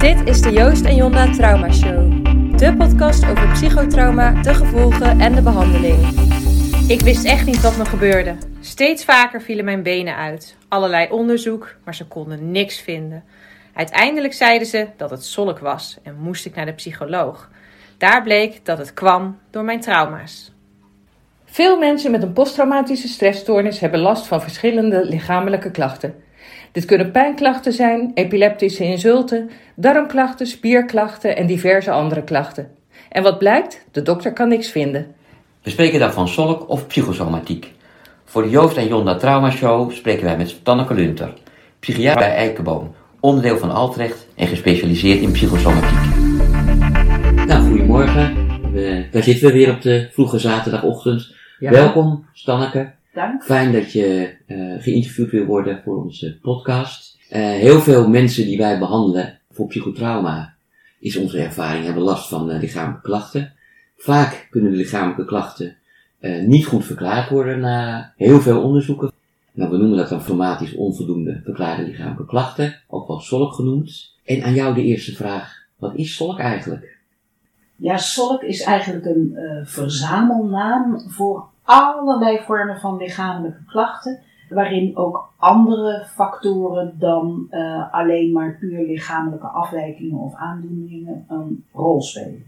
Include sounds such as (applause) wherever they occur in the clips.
Dit is de Joost en Jonda Trauma Show. De podcast over psychotrauma, de gevolgen en de behandeling. Ik wist echt niet wat me gebeurde. Steeds vaker vielen mijn benen uit. Allerlei onderzoek, maar ze konden niks vinden. Uiteindelijk zeiden ze dat het zolk was en moest ik naar de psycholoog. Daar bleek dat het kwam door mijn trauma's. Veel mensen met een posttraumatische stressstoornis hebben last van verschillende lichamelijke klachten. Dit kunnen pijnklachten zijn, epileptische insulten, darmklachten, spierklachten en diverse andere klachten. En wat blijkt? De dokter kan niks vinden. We spreken dan van solk of psychosomatiek. Voor de Joost en Jonda Trauma Show spreken wij met Tanneke Lunter, psychiater bij Eikenboom, onderdeel van Altrecht en gespecialiseerd in psychosomatiek. Nou, goedemorgen. We, daar zitten we weer op de vroege zaterdagochtend. Ja. Welkom, Stanneke. Dank. Fijn dat je eh, geïnterviewd wil worden voor onze podcast. Eh, heel veel mensen die wij behandelen voor psychotrauma, is onze ervaring, hebben last van eh, lichamelijke klachten. Vaak kunnen de lichamelijke klachten eh, niet goed verklaard worden na heel veel onderzoeken. Nou, we noemen dat dan formatisch onvoldoende verklaarde lichamelijke klachten, ook wel SOLK genoemd. En aan jou de eerste vraag, wat is SOLK eigenlijk? Ja, SOLK is eigenlijk een eh, verzamelnaam voor allerlei vormen van lichamelijke klachten, waarin ook andere factoren dan eh, alleen maar puur lichamelijke afwijkingen of aandoeningen een rol spelen.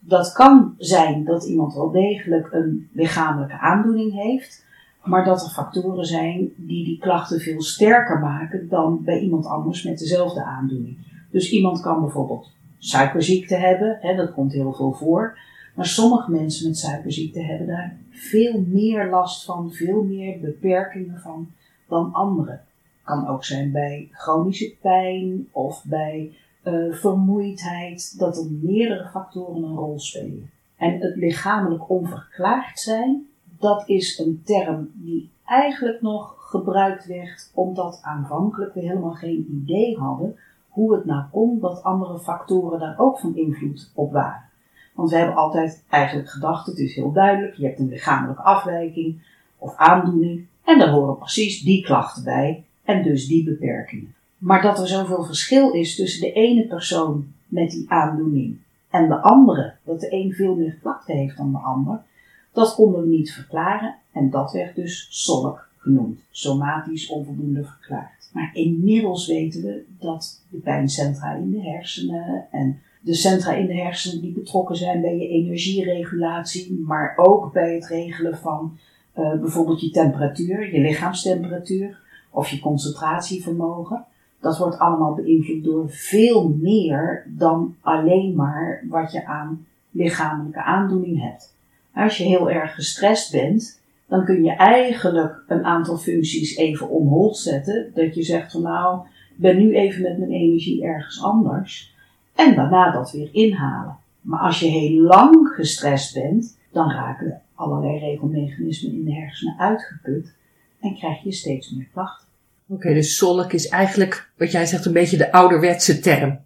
Dat kan zijn dat iemand wel degelijk een lichamelijke aandoening heeft, maar dat er factoren zijn die die klachten veel sterker maken dan bij iemand anders met dezelfde aandoening. Dus iemand kan bijvoorbeeld suikerziekte hebben, hè, dat komt heel veel voor. Maar sommige mensen met suikerziekte hebben daar veel meer last van, veel meer beperkingen van dan anderen. Kan ook zijn bij chronische pijn of bij eh, vermoeidheid, dat er meerdere factoren een rol spelen. En het lichamelijk onverklaard zijn, dat is een term die eigenlijk nog gebruikt werd omdat aanvankelijk we helemaal geen idee hadden hoe het nou kon dat andere factoren daar ook van invloed op waren. Want we hebben altijd eigenlijk gedacht, het is heel duidelijk, je hebt een lichamelijke afwijking of aandoening en daar horen precies die klachten bij en dus die beperkingen. Maar dat er zoveel verschil is tussen de ene persoon met die aandoening en de andere, dat de een veel meer klachten heeft dan de ander, dat konden we niet verklaren en dat werd dus SOLK genoemd, somatisch onvoldoende verklaard. Maar inmiddels weten we dat de pijncentra in de hersenen en de centra in de hersenen die betrokken zijn bij je energieregulatie, maar ook bij het regelen van uh, bijvoorbeeld je temperatuur, je lichaamstemperatuur of je concentratievermogen. Dat wordt allemaal beïnvloed door veel meer dan alleen maar wat je aan lichamelijke aandoening hebt. Als je heel erg gestrest bent, dan kun je eigenlijk een aantal functies even on hold zetten. Dat je zegt van nou, ik ben nu even met mijn energie ergens anders. En daarna dat weer inhalen. Maar als je heel lang gestrest bent, dan raken allerlei regelmechanismen in de hersenen uitgeput. En krijg je steeds meer klachten. Oké, dus solk is eigenlijk, wat jij zegt, een beetje de ouderwetse term.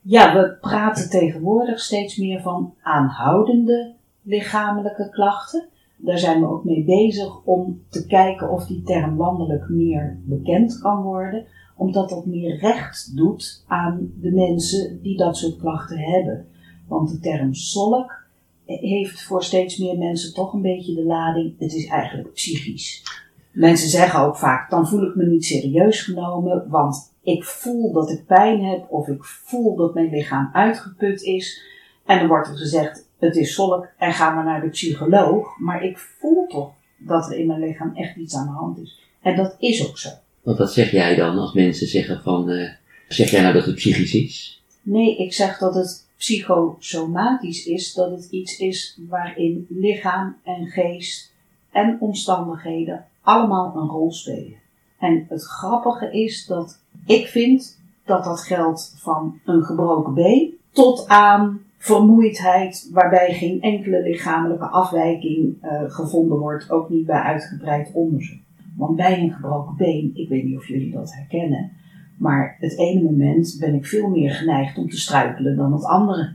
Ja, we praten tegenwoordig steeds meer van aanhoudende lichamelijke klachten. Daar zijn we ook mee bezig om te kijken of die term landelijk meer bekend kan worden. Omdat dat meer recht doet aan de mensen die dat soort klachten hebben. Want de term solk heeft voor steeds meer mensen toch een beetje de lading, het is eigenlijk psychisch. Mensen zeggen ook vaak, dan voel ik me niet serieus genomen, want ik voel dat ik pijn heb of ik voel dat mijn lichaam uitgeput is. En dan wordt er gezegd, het is solk en ga maar naar de psycholoog. Maar ik voel toch dat er in mijn lichaam echt iets aan de hand is. En dat is ook zo. Want wat zeg jij dan als mensen zeggen van, uh, zeg jij nou dat het psychisch is? Nee, ik zeg dat het psychosomatisch is, dat het iets is waarin lichaam en geest en omstandigheden allemaal een rol spelen. En het grappige is dat ik vind dat dat geldt van een gebroken been tot aan vermoeidheid waarbij geen enkele lichamelijke afwijking uh, gevonden wordt, ook niet bij uitgebreid onderzoek. Want bij een gebroken been, ik weet niet of jullie dat herkennen, maar het ene moment ben ik veel meer geneigd om te struikelen dan het andere.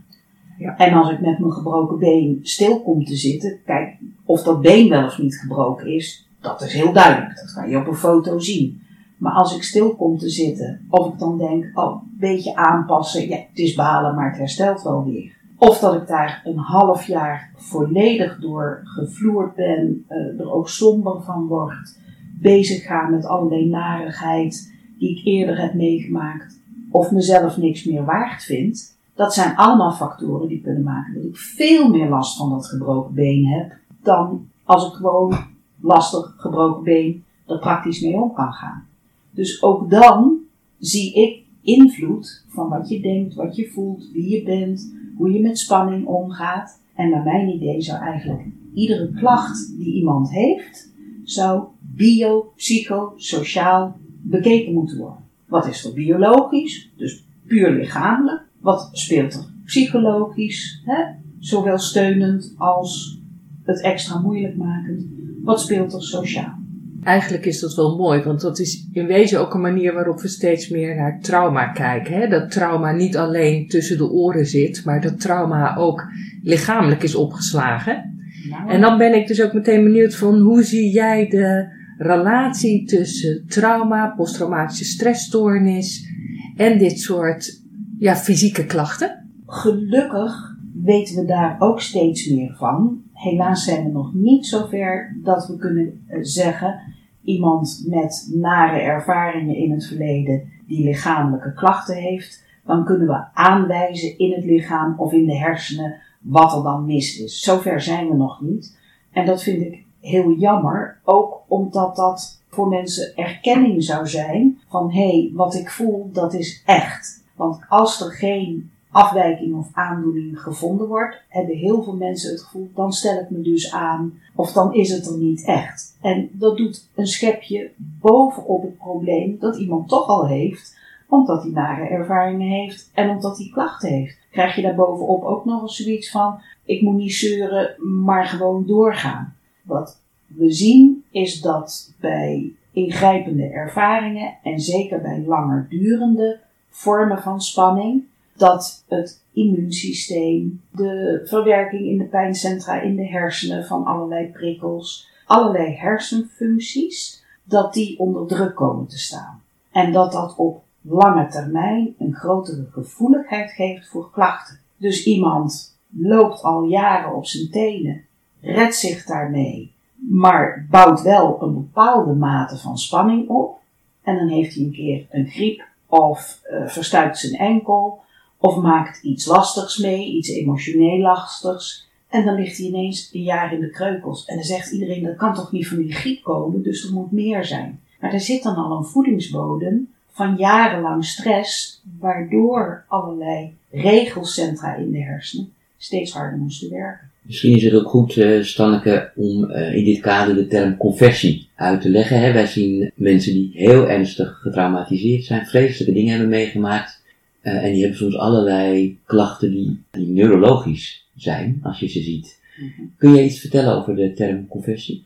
Ja. En als ik met mijn gebroken been stil kom te zitten, kijk, of dat been wel of niet gebroken is, dat is heel duidelijk. Dat kan je op een foto zien. Maar als ik stil kom te zitten, of ik dan denk, oh, een beetje aanpassen, ja, het is balen, maar het herstelt wel weer. Of dat ik daar een half jaar volledig door gevloerd ben, uh, er ook somber van word, bezig ga met allerlei narigheid die ik eerder heb meegemaakt, of mezelf niks meer waard vind. Dat zijn allemaal factoren die kunnen maken dat ik veel meer last van dat gebroken been heb, dan als ik gewoon lastig gebroken been er praktisch mee om kan gaan. Dus ook dan zie ik invloed van wat je denkt, wat je voelt, wie je bent, hoe je met spanning omgaat. En naar mijn idee zou eigenlijk iedere klacht die iemand heeft, zou bio, psycho, sociaal bekeken moeten worden. Wat is er biologisch, dus puur lichamelijk? Wat speelt er psychologisch, hè? zowel steunend als het extra moeilijk makend? Wat speelt er sociaal? Eigenlijk is dat wel mooi, want dat is in wezen ook een manier waarop we steeds meer naar trauma kijken. Hè? Dat trauma niet alleen tussen de oren zit, maar dat trauma ook lichamelijk is opgeslagen. Nou. En dan ben ik dus ook meteen benieuwd van hoe zie jij de relatie tussen trauma, posttraumatische stressstoornis en dit soort ja, fysieke klachten? Gelukkig weten we daar ook steeds meer van. Helaas zijn we nog niet zover dat we kunnen eh, zeggen iemand met nare ervaringen in het verleden die lichamelijke klachten heeft, dan kunnen we aanwijzen in het lichaam of in de hersenen wat er dan mis is. Zover zijn we nog niet. En dat vind ik heel jammer, ook omdat dat voor mensen erkenning zou zijn van hé, hey, wat ik voel, dat is echt. Want als er geen afwijking of aandoening gevonden wordt, hebben heel veel mensen het gevoel, dan stel ik me dus aan, of dan is het er niet echt. En dat doet een schepje bovenop het probleem dat iemand toch al heeft, omdat hij nare ervaringen heeft en omdat hij klachten heeft. Krijg je daar bovenop ook nog eens zoiets van, ik moet niet zeuren, maar gewoon doorgaan. Wat we zien is dat bij ingrijpende ervaringen en zeker bij langer durende vormen van spanning, dat het immuunsysteem, de verwerking in de pijncentra in de hersenen van allerlei prikkels, allerlei hersenfuncties, dat die onder druk komen te staan. En dat dat op lange termijn een grotere gevoeligheid geeft voor klachten. Dus iemand loopt al jaren op zijn tenen, redt zich daarmee, maar bouwt wel een bepaalde mate van spanning op. En dan heeft hij een keer een griep of uh, verstuikt zijn enkel of maakt iets lastigs mee, iets emotioneel lastigs. En dan ligt hij ineens een jaar in de kreukels. En dan zegt iedereen, dat kan toch niet van die griep komen, dus er moet meer zijn. Maar er zit dan al een voedingsbodem van jarenlang stress, waardoor allerlei regelcentra in de hersenen steeds harder moesten werken. Misschien is het ook goed, uh, Stanneke, om uh, in dit kader de term conversie uit te leggen. Hè? Wij zien mensen die heel ernstig getraumatiseerd zijn, vreselijke dingen hebben meegemaakt, uh, en die hebben soms allerlei klachten die, die neurologisch zijn, als je ze ziet. Mhm. Kun je iets vertellen over de term conversie?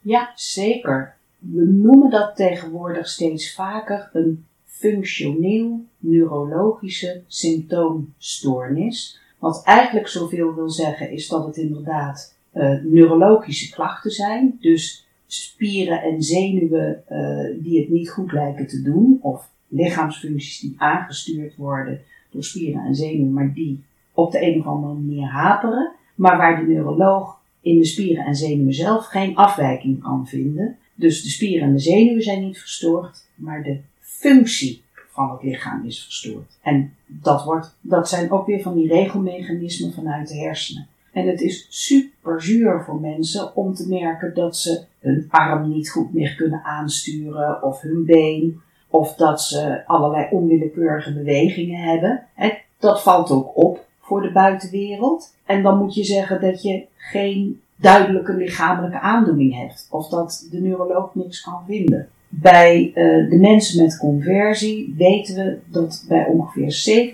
Ja, zeker. We noemen dat tegenwoordig steeds vaker een functioneel neurologische symptoomstoornis. Wat eigenlijk zoveel wil zeggen is dat het inderdaad uh, neurologische klachten zijn. Dus spieren en zenuwen uh, die het niet goed lijken te doen, of lichaamsfuncties die aangestuurd worden door spieren en zenuwen, maar die op de een of andere manier haperen, maar waar de neuroloog in de spieren en zenuwen zelf geen afwijking kan vinden. Dus de spieren en de zenuwen zijn niet verstoord, maar de functie van het lichaam is verstoord. En dat, wordt, dat zijn ook weer van die regelmechanismen vanuit de hersenen. En het is super zuur voor mensen om te merken dat ze hun arm niet goed meer kunnen aansturen of hun been of dat ze allerlei onwillekeurige bewegingen hebben. Dat valt ook op voor de buitenwereld. En dan moet je zeggen dat je geen duidelijke lichamelijke aandoening hebt. Of dat de neuroloog niks kan vinden. Bij uh, de mensen met conversie weten we dat bij ongeveer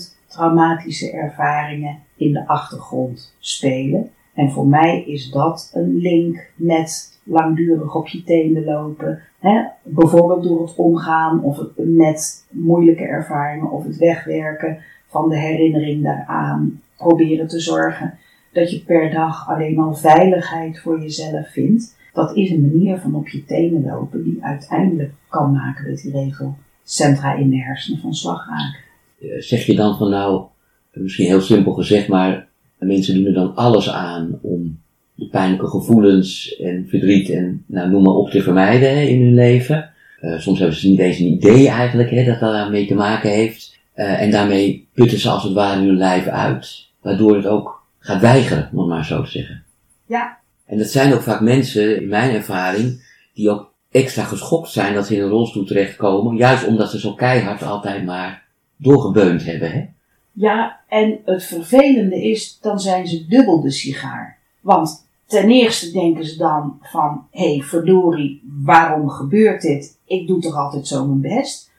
70% traumatische ervaringen in de achtergrond spelen. En voor mij is dat een link met langdurig op je tenen lopen. Hè? Bijvoorbeeld door het omgaan of het, met moeilijke ervaringen of het wegwerken van de herinnering daaraan. Proberen te zorgen dat je per dag alleen al veiligheid voor jezelf vindt. Dat is een manier van op je tenen lopen die uiteindelijk kan maken dat die regelcentra in de hersenen van slag raken. Eh, Zeg je dan van nou, misschien heel simpel gezegd, maar mensen doen er dan alles aan om de pijnlijke gevoelens en verdriet en nou, noem maar op te vermijden hè, in hun leven. Eh, soms hebben ze niet eens een idee eigenlijk hè, dat dat daarmee te maken heeft. Eh, en daarmee putten ze als het ware hun lijf uit. Waardoor het ook gaat weigeren, om het maar zo te zeggen. Ja. En dat zijn ook vaak mensen, in mijn ervaring, die ook extra geschokt zijn dat ze in een rolstoel terechtkomen. Juist omdat ze zo keihard altijd maar doorgebeund hebben. Hè? Ja, en het vervelende is, dan zijn ze dubbel de sigaar. Want ten eerste denken ze dan van, hé hey, verdorie, waarom gebeurt dit? Ik doe toch altijd zo mijn best.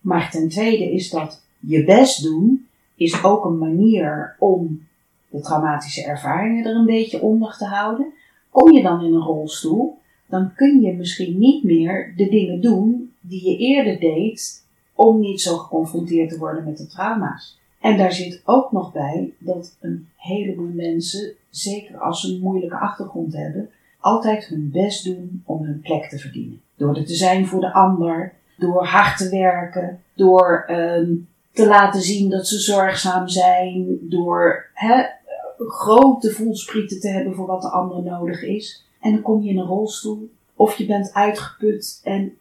Maar ten tweede is dat je best doen, is ook een manier om de traumatische ervaringen er een beetje onder te houden. Kom je dan in een rolstoel, dan kun je misschien niet meer de dingen doen die je eerder deed om niet zo geconfronteerd te worden met de trauma's. En daar zit ook nog bij dat een heleboel mensen, zeker als ze een moeilijke achtergrond hebben, altijd hun best doen om hun plek te verdienen. Door er te zijn voor de ander, door hard te werken, door um, te laten zien dat ze zorgzaam zijn, door hè, grote voelsprieten te hebben voor wat de ander nodig is. En dan kom je in een rolstoel, of je bent uitgeput en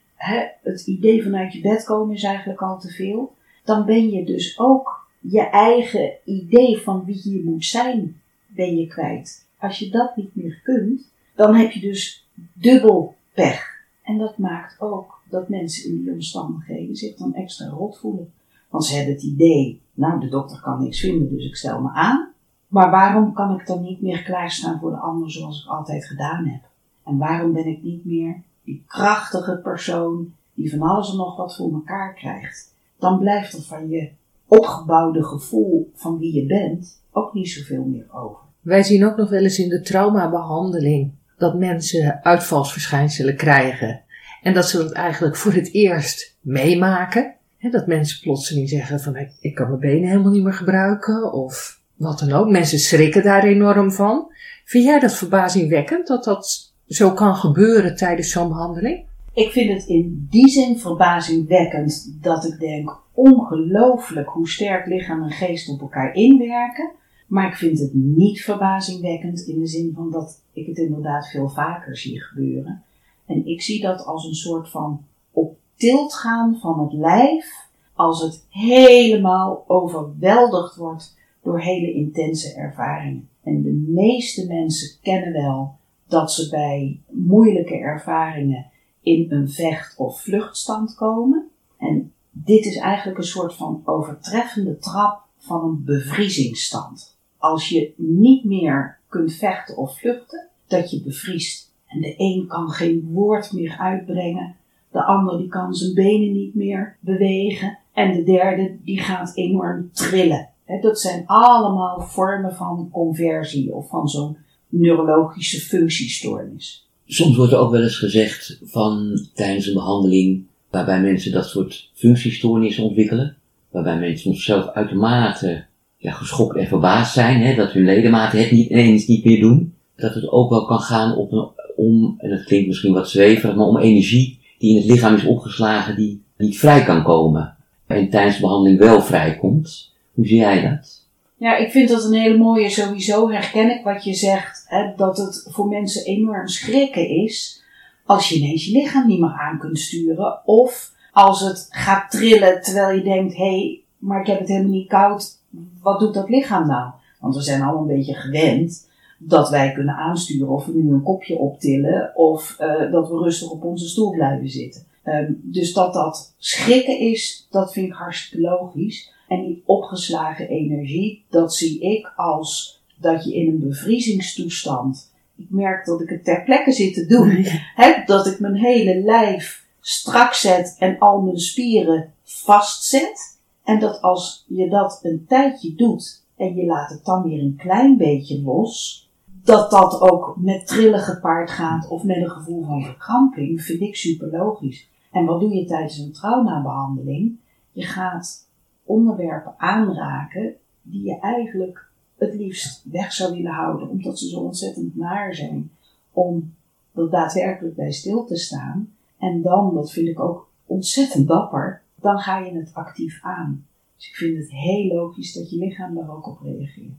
het idee vanuit je bed komen is eigenlijk al te veel. Dan ben je dus ook je eigen idee van wie je moet zijn, ben je kwijt. Als je dat niet meer kunt, dan heb je dus dubbel pech. En dat maakt ook dat mensen in die omstandigheden zich dan extra rot voelen. Want ze hebben het idee, nou de dokter kan niks vinden, dus ik stel me aan. Maar waarom kan ik dan niet meer klaarstaan voor de ander zoals ik altijd gedaan heb? En waarom ben ik niet meer die krachtige persoon die van alles en nog wat voor elkaar krijgt? Dan blijft er van je opgebouwde gevoel van wie je bent ook niet zoveel meer over. Wij zien ook nog wel eens in de traumabehandeling dat mensen uitvalsverschijnselen krijgen. En dat ze dat eigenlijk voor het eerst meemaken. Dat mensen plotseling zeggen van ik kan mijn benen helemaal niet meer gebruiken of wat dan ook. Mensen schrikken daar enorm van. Vind jij dat verbazingwekkend dat dat zo kan gebeuren tijdens zo'n behandeling? Ik vind het in die zin verbazingwekkend dat ik denk ongelooflijk hoe sterk lichaam en geest op elkaar inwerken. Maar ik vind het niet verbazingwekkend in de zin van dat ik het inderdaad veel vaker zie gebeuren. En ik zie dat als een soort van op tilt gaan van het lijf als het helemaal overweldigd wordt door hele intense ervaringen. En de meeste mensen kennen wel dat ze bij moeilijke ervaringen in een vecht- of vluchtstand komen. En dit is eigenlijk een soort van overtreffende trap van een bevriezingsstand. Als je niet meer kunt vechten of vluchten, dat je bevriest. En de een kan geen woord meer uitbrengen, de ander die kan zijn benen niet meer bewegen en de derde die gaat enorm trillen. Dat zijn allemaal vormen van conversie of van zo'n neurologische functiestoornis. Soms wordt er ook wel eens gezegd van tijdens een behandeling waarbij mensen dat soort functiestoornissen ontwikkelen, waarbij mensen soms zelf uitermate ja, geschokt en verbaasd zijn, dat hun ledematen het niet ineens niet meer doen, dat het ook wel kan gaan op een, om, en dat klinkt misschien wat zweverig, maar om energie die in het lichaam is opgeslagen, die niet vrij kan komen. En tijdens de behandeling wel vrijkomt. Hoe zie jij dat? Ja, ik vind dat een hele mooie. Sowieso herken ik wat je zegt, hè, dat het voor mensen enorm schrikken is als je ineens je lichaam niet meer aan kunt sturen. Of als het gaat trillen terwijl je denkt, hé, hey, maar ik heb het helemaal niet koud. Wat doet dat lichaam nou? Want we zijn allemaal een beetje gewend dat wij kunnen aansturen of we nu een kopje optillen of uh, dat we rustig op onze stoel blijven zitten. Um, dus dat dat schrikken is, dat vind ik hartstikke logisch. En die opgeslagen energie, dat zie ik als dat je in een bevriezingstoestand. Ik merk dat ik het ter plekke zit te doen. He, (laughs) dat ik mijn hele lijf strak zet en al mijn spieren vastzet. En dat als je dat een tijdje doet en je laat het dan weer een klein beetje los, dat dat ook met trillen gepaard gaat of met een gevoel van verkramping, vind ik super logisch. En wat doe je tijdens een traumabehandeling? Je gaat onderwerpen aanraken die je eigenlijk het liefst weg zou willen houden, omdat ze zo ontzettend naar zijn. Om er daadwerkelijk bij stil te staan. En dan, dat vind ik ook ontzettend dapper, dan ga je het actief aan. Dus ik vind het heel logisch dat je lichaam daar ook op reageert.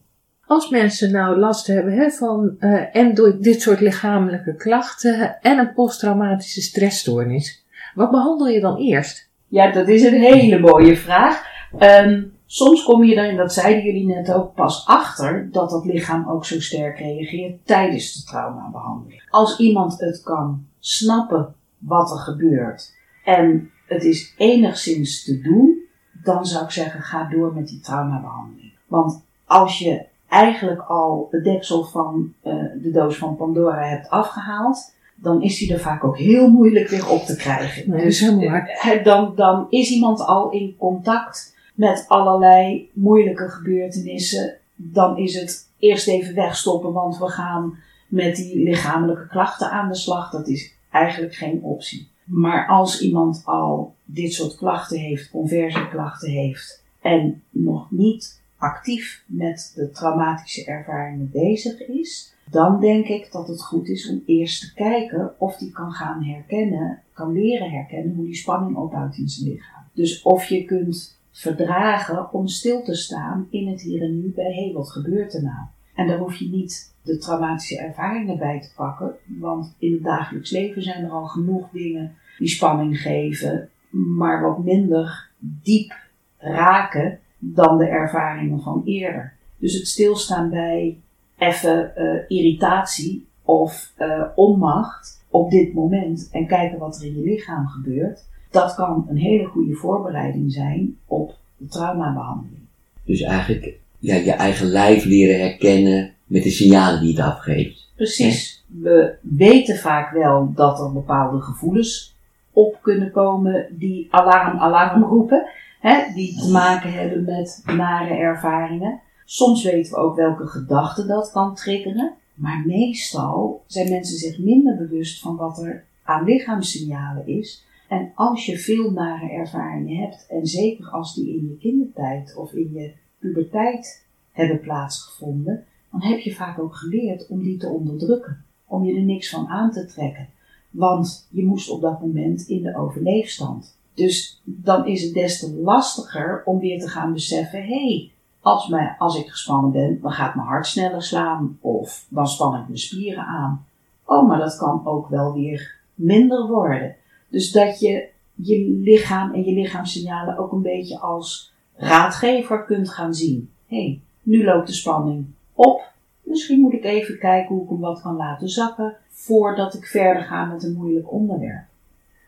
Als mensen nou last hebben hè, van uh, en door dit soort lichamelijke klachten en een posttraumatische stressstoornis, wat behandel je dan eerst? Ja, dat is een hele mooie vraag. Um, soms kom je er, en dat zeiden jullie net ook, pas achter dat dat lichaam ook zo sterk reageert tijdens de traumabehandeling. Als iemand het kan snappen wat er gebeurt en het is enigszins te doen, dan zou ik zeggen, ga door met die traumabehandeling. Want als je eigenlijk al het deksel van uh, de doos van Pandora hebt afgehaald, dan is die er vaak ook heel moeilijk weer op te krijgen. Nee, dus uh, dan, dan is iemand al in contact met allerlei moeilijke gebeurtenissen. Dan is het eerst even wegstoppen, want we gaan met die lichamelijke klachten aan de slag. Dat is eigenlijk geen optie. Maar als iemand al dit soort klachten heeft, conversieklachten heeft en nog niet actief met de traumatische ervaringen bezig is, dan denk ik dat het goed is om eerst te kijken of die kan gaan herkennen, kan leren herkennen hoe die spanning ophoudt in zijn lichaam. Dus of je kunt verdragen om stil te staan in het hier en nu bij hé, wat gebeurt er nou? En daar hoef je niet de traumatische ervaringen bij te pakken, want in het dagelijks leven zijn er al genoeg dingen die spanning geven, maar wat minder diep raken dan de ervaringen van eerder. Dus het stilstaan bij even uh, irritatie of uh, onmacht op dit moment en kijken wat er in je lichaam gebeurt, dat kan een hele goede voorbereiding zijn op de traumabehandeling. Dus eigenlijk ja, je eigen lijf leren herkennen met de signalen die het afgeeft. Precies. We weten vaak wel dat er bepaalde gevoelens op kunnen komen die alarm, alarm roepen hè, die te maken hebben met nare ervaringen. Soms weten we ook welke gedachten dat kan triggeren. Maar meestal zijn mensen zich minder bewust van wat er aan lichaamssignalen is. En als je veel nare ervaringen hebt, en zeker als die in je kindertijd of in je puberteit hebben plaatsgevonden, dan heb je vaak ook geleerd om die te onderdrukken, om je er niks van aan te trekken. Want je moest op dat moment in de overleefstand. Dus dan is het des te lastiger om weer te gaan beseffen: hé, hey, als, als ik gespannen ben, dan gaat mijn hart sneller slaan of dan span ik mijn spieren aan. Oh, maar dat kan ook wel weer minder worden. Dus dat je je lichaam en je lichaamssignalen ook een beetje als raadgever kunt gaan zien. Hé, hey, nu loopt de spanning op. Misschien moet ik even kijken hoe ik hem wat kan laten zakken voordat ik verder ga met een moeilijk onderwerp.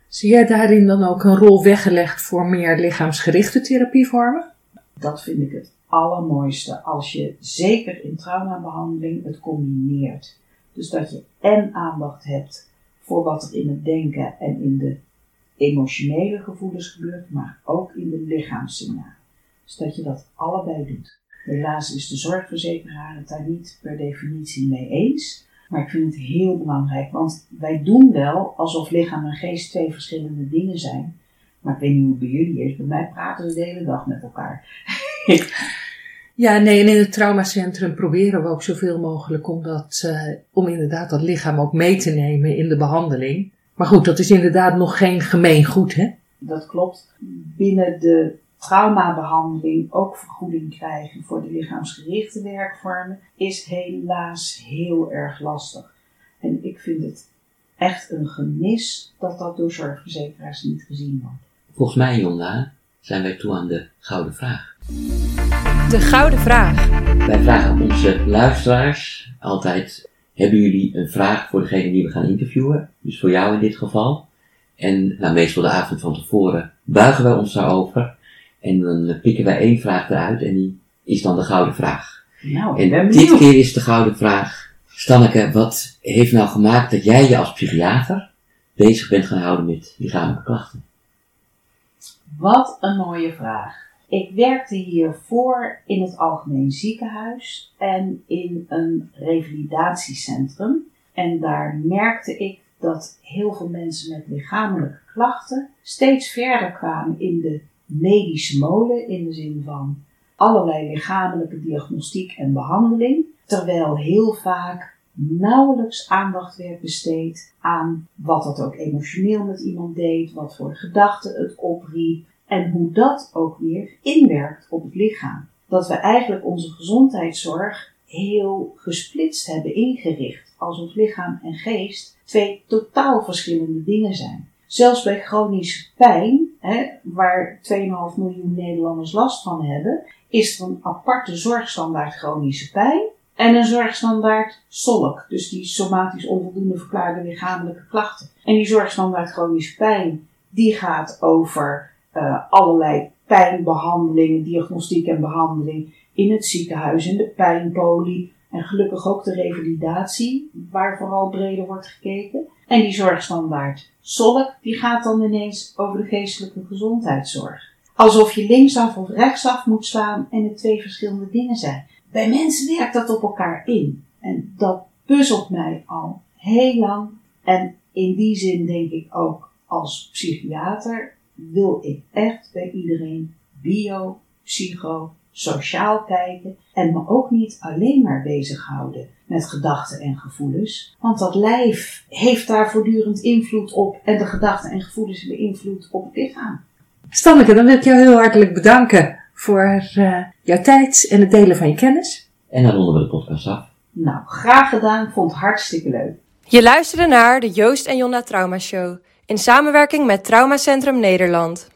Zie jij daarin dan ook een rol weggelegd voor meer lichaamsgerichte therapievormen? Dat vind ik het allermooiste als je zeker in traumabehandeling het combineert. Dus dat je en aandacht hebt voor wat er in het denken en in de emotionele gevoelens gebeurt, maar ook in de lichaamssignalen. Dus dat je dat allebei doet. Helaas is de zorgverzekeraar het daar niet per definitie mee eens. Maar ik vind het heel belangrijk, want wij doen wel alsof lichaam en geest twee verschillende dingen zijn. Maar ik weet niet hoe het bij jullie is. Bij mij praten ze de hele dag met elkaar. (laughs) Ja, nee, en in het traumacentrum proberen we ook zoveel mogelijk om, dat, uh, om inderdaad dat lichaam ook mee te nemen in de behandeling. Maar goed, dat is inderdaad nog geen gemeen goed, hè? Dat klopt. Binnen de traumabehandeling ook vergoeding krijgen voor de lichaamsgerichte werkvormen, is helaas heel erg lastig. En ik vind het echt een gemis dat dat door zorgverzekeraars niet gezien wordt. Volgens mij, Jonda, zijn wij toe aan de gouden vraag. De gouden vraag. Wij vragen onze luisteraars altijd: hebben jullie een vraag voor degene die we gaan interviewen? Dus voor jou in dit geval. En nou, meestal de avond van tevoren buigen wij ons daarover. En dan pikken wij één vraag eruit en die is dan de gouden vraag. Nou, en dit keer is de gouden vraag, Stanneke, wat heeft nou gemaakt dat jij je als psychiater bezig bent gaan houden met lichamelijke klachten? Wat een mooie vraag. Ik werkte hiervoor in het algemeen ziekenhuis en in een revalidatiecentrum. En daar merkte ik dat heel veel mensen met lichamelijke klachten steeds verder kwamen in de medische molen in de zin van allerlei lichamelijke diagnostiek en behandeling, terwijl heel vaak nauwelijks aandacht werd besteed aan wat dat ook emotioneel met iemand deed, wat voor gedachten het opriep en hoe dat ook weer inwerkt op het lichaam. Dat we eigenlijk onze gezondheidszorg heel gesplitst hebben ingericht, alsof lichaam en geest twee totaal verschillende dingen zijn. Zelfs bij chronische pijn, hè, waar 2,5 miljoen Nederlanders last van hebben, is er een aparte zorgstandaard chronische pijn en een zorgstandaard SOLK, dus die somatisch onvoldoende verklaarde lichamelijke klachten. En die zorgstandaard chronische pijn, die gaat over uh, allerlei pijnbehandelingen, diagnostiek en behandeling in het ziekenhuis en de pijnpolie. En gelukkig ook de revalidatie, waar vooral breder wordt gekeken. En die zorgstandaard SOLK, die gaat dan ineens over de geestelijke gezondheidszorg. Alsof je linksaf of rechtsaf moet slaan en het twee verschillende dingen zijn. Bij mensen werkt dat op elkaar in. En dat puzzelt mij al heel lang. En in die zin denk ik ook als psychiater wil ik echt bij iedereen bio, psycho, sociaal kijken en me ook niet alleen maar bezighouden met gedachten en gevoelens. Want dat lijf heeft daar voortdurend invloed op en de gedachten en gevoelens hebben invloed op het lichaam. Stanneke, dan wil ik jou heel hartelijk bedanken voor uh, jouw tijd en het delen van je kennis. En dan ronden we de podcast af. Nou, graag gedaan. Vond het hartstikke leuk. Je luisterde naar de Joost en Jonna Trauma Show in samenwerking met Traumacentrum Nederland.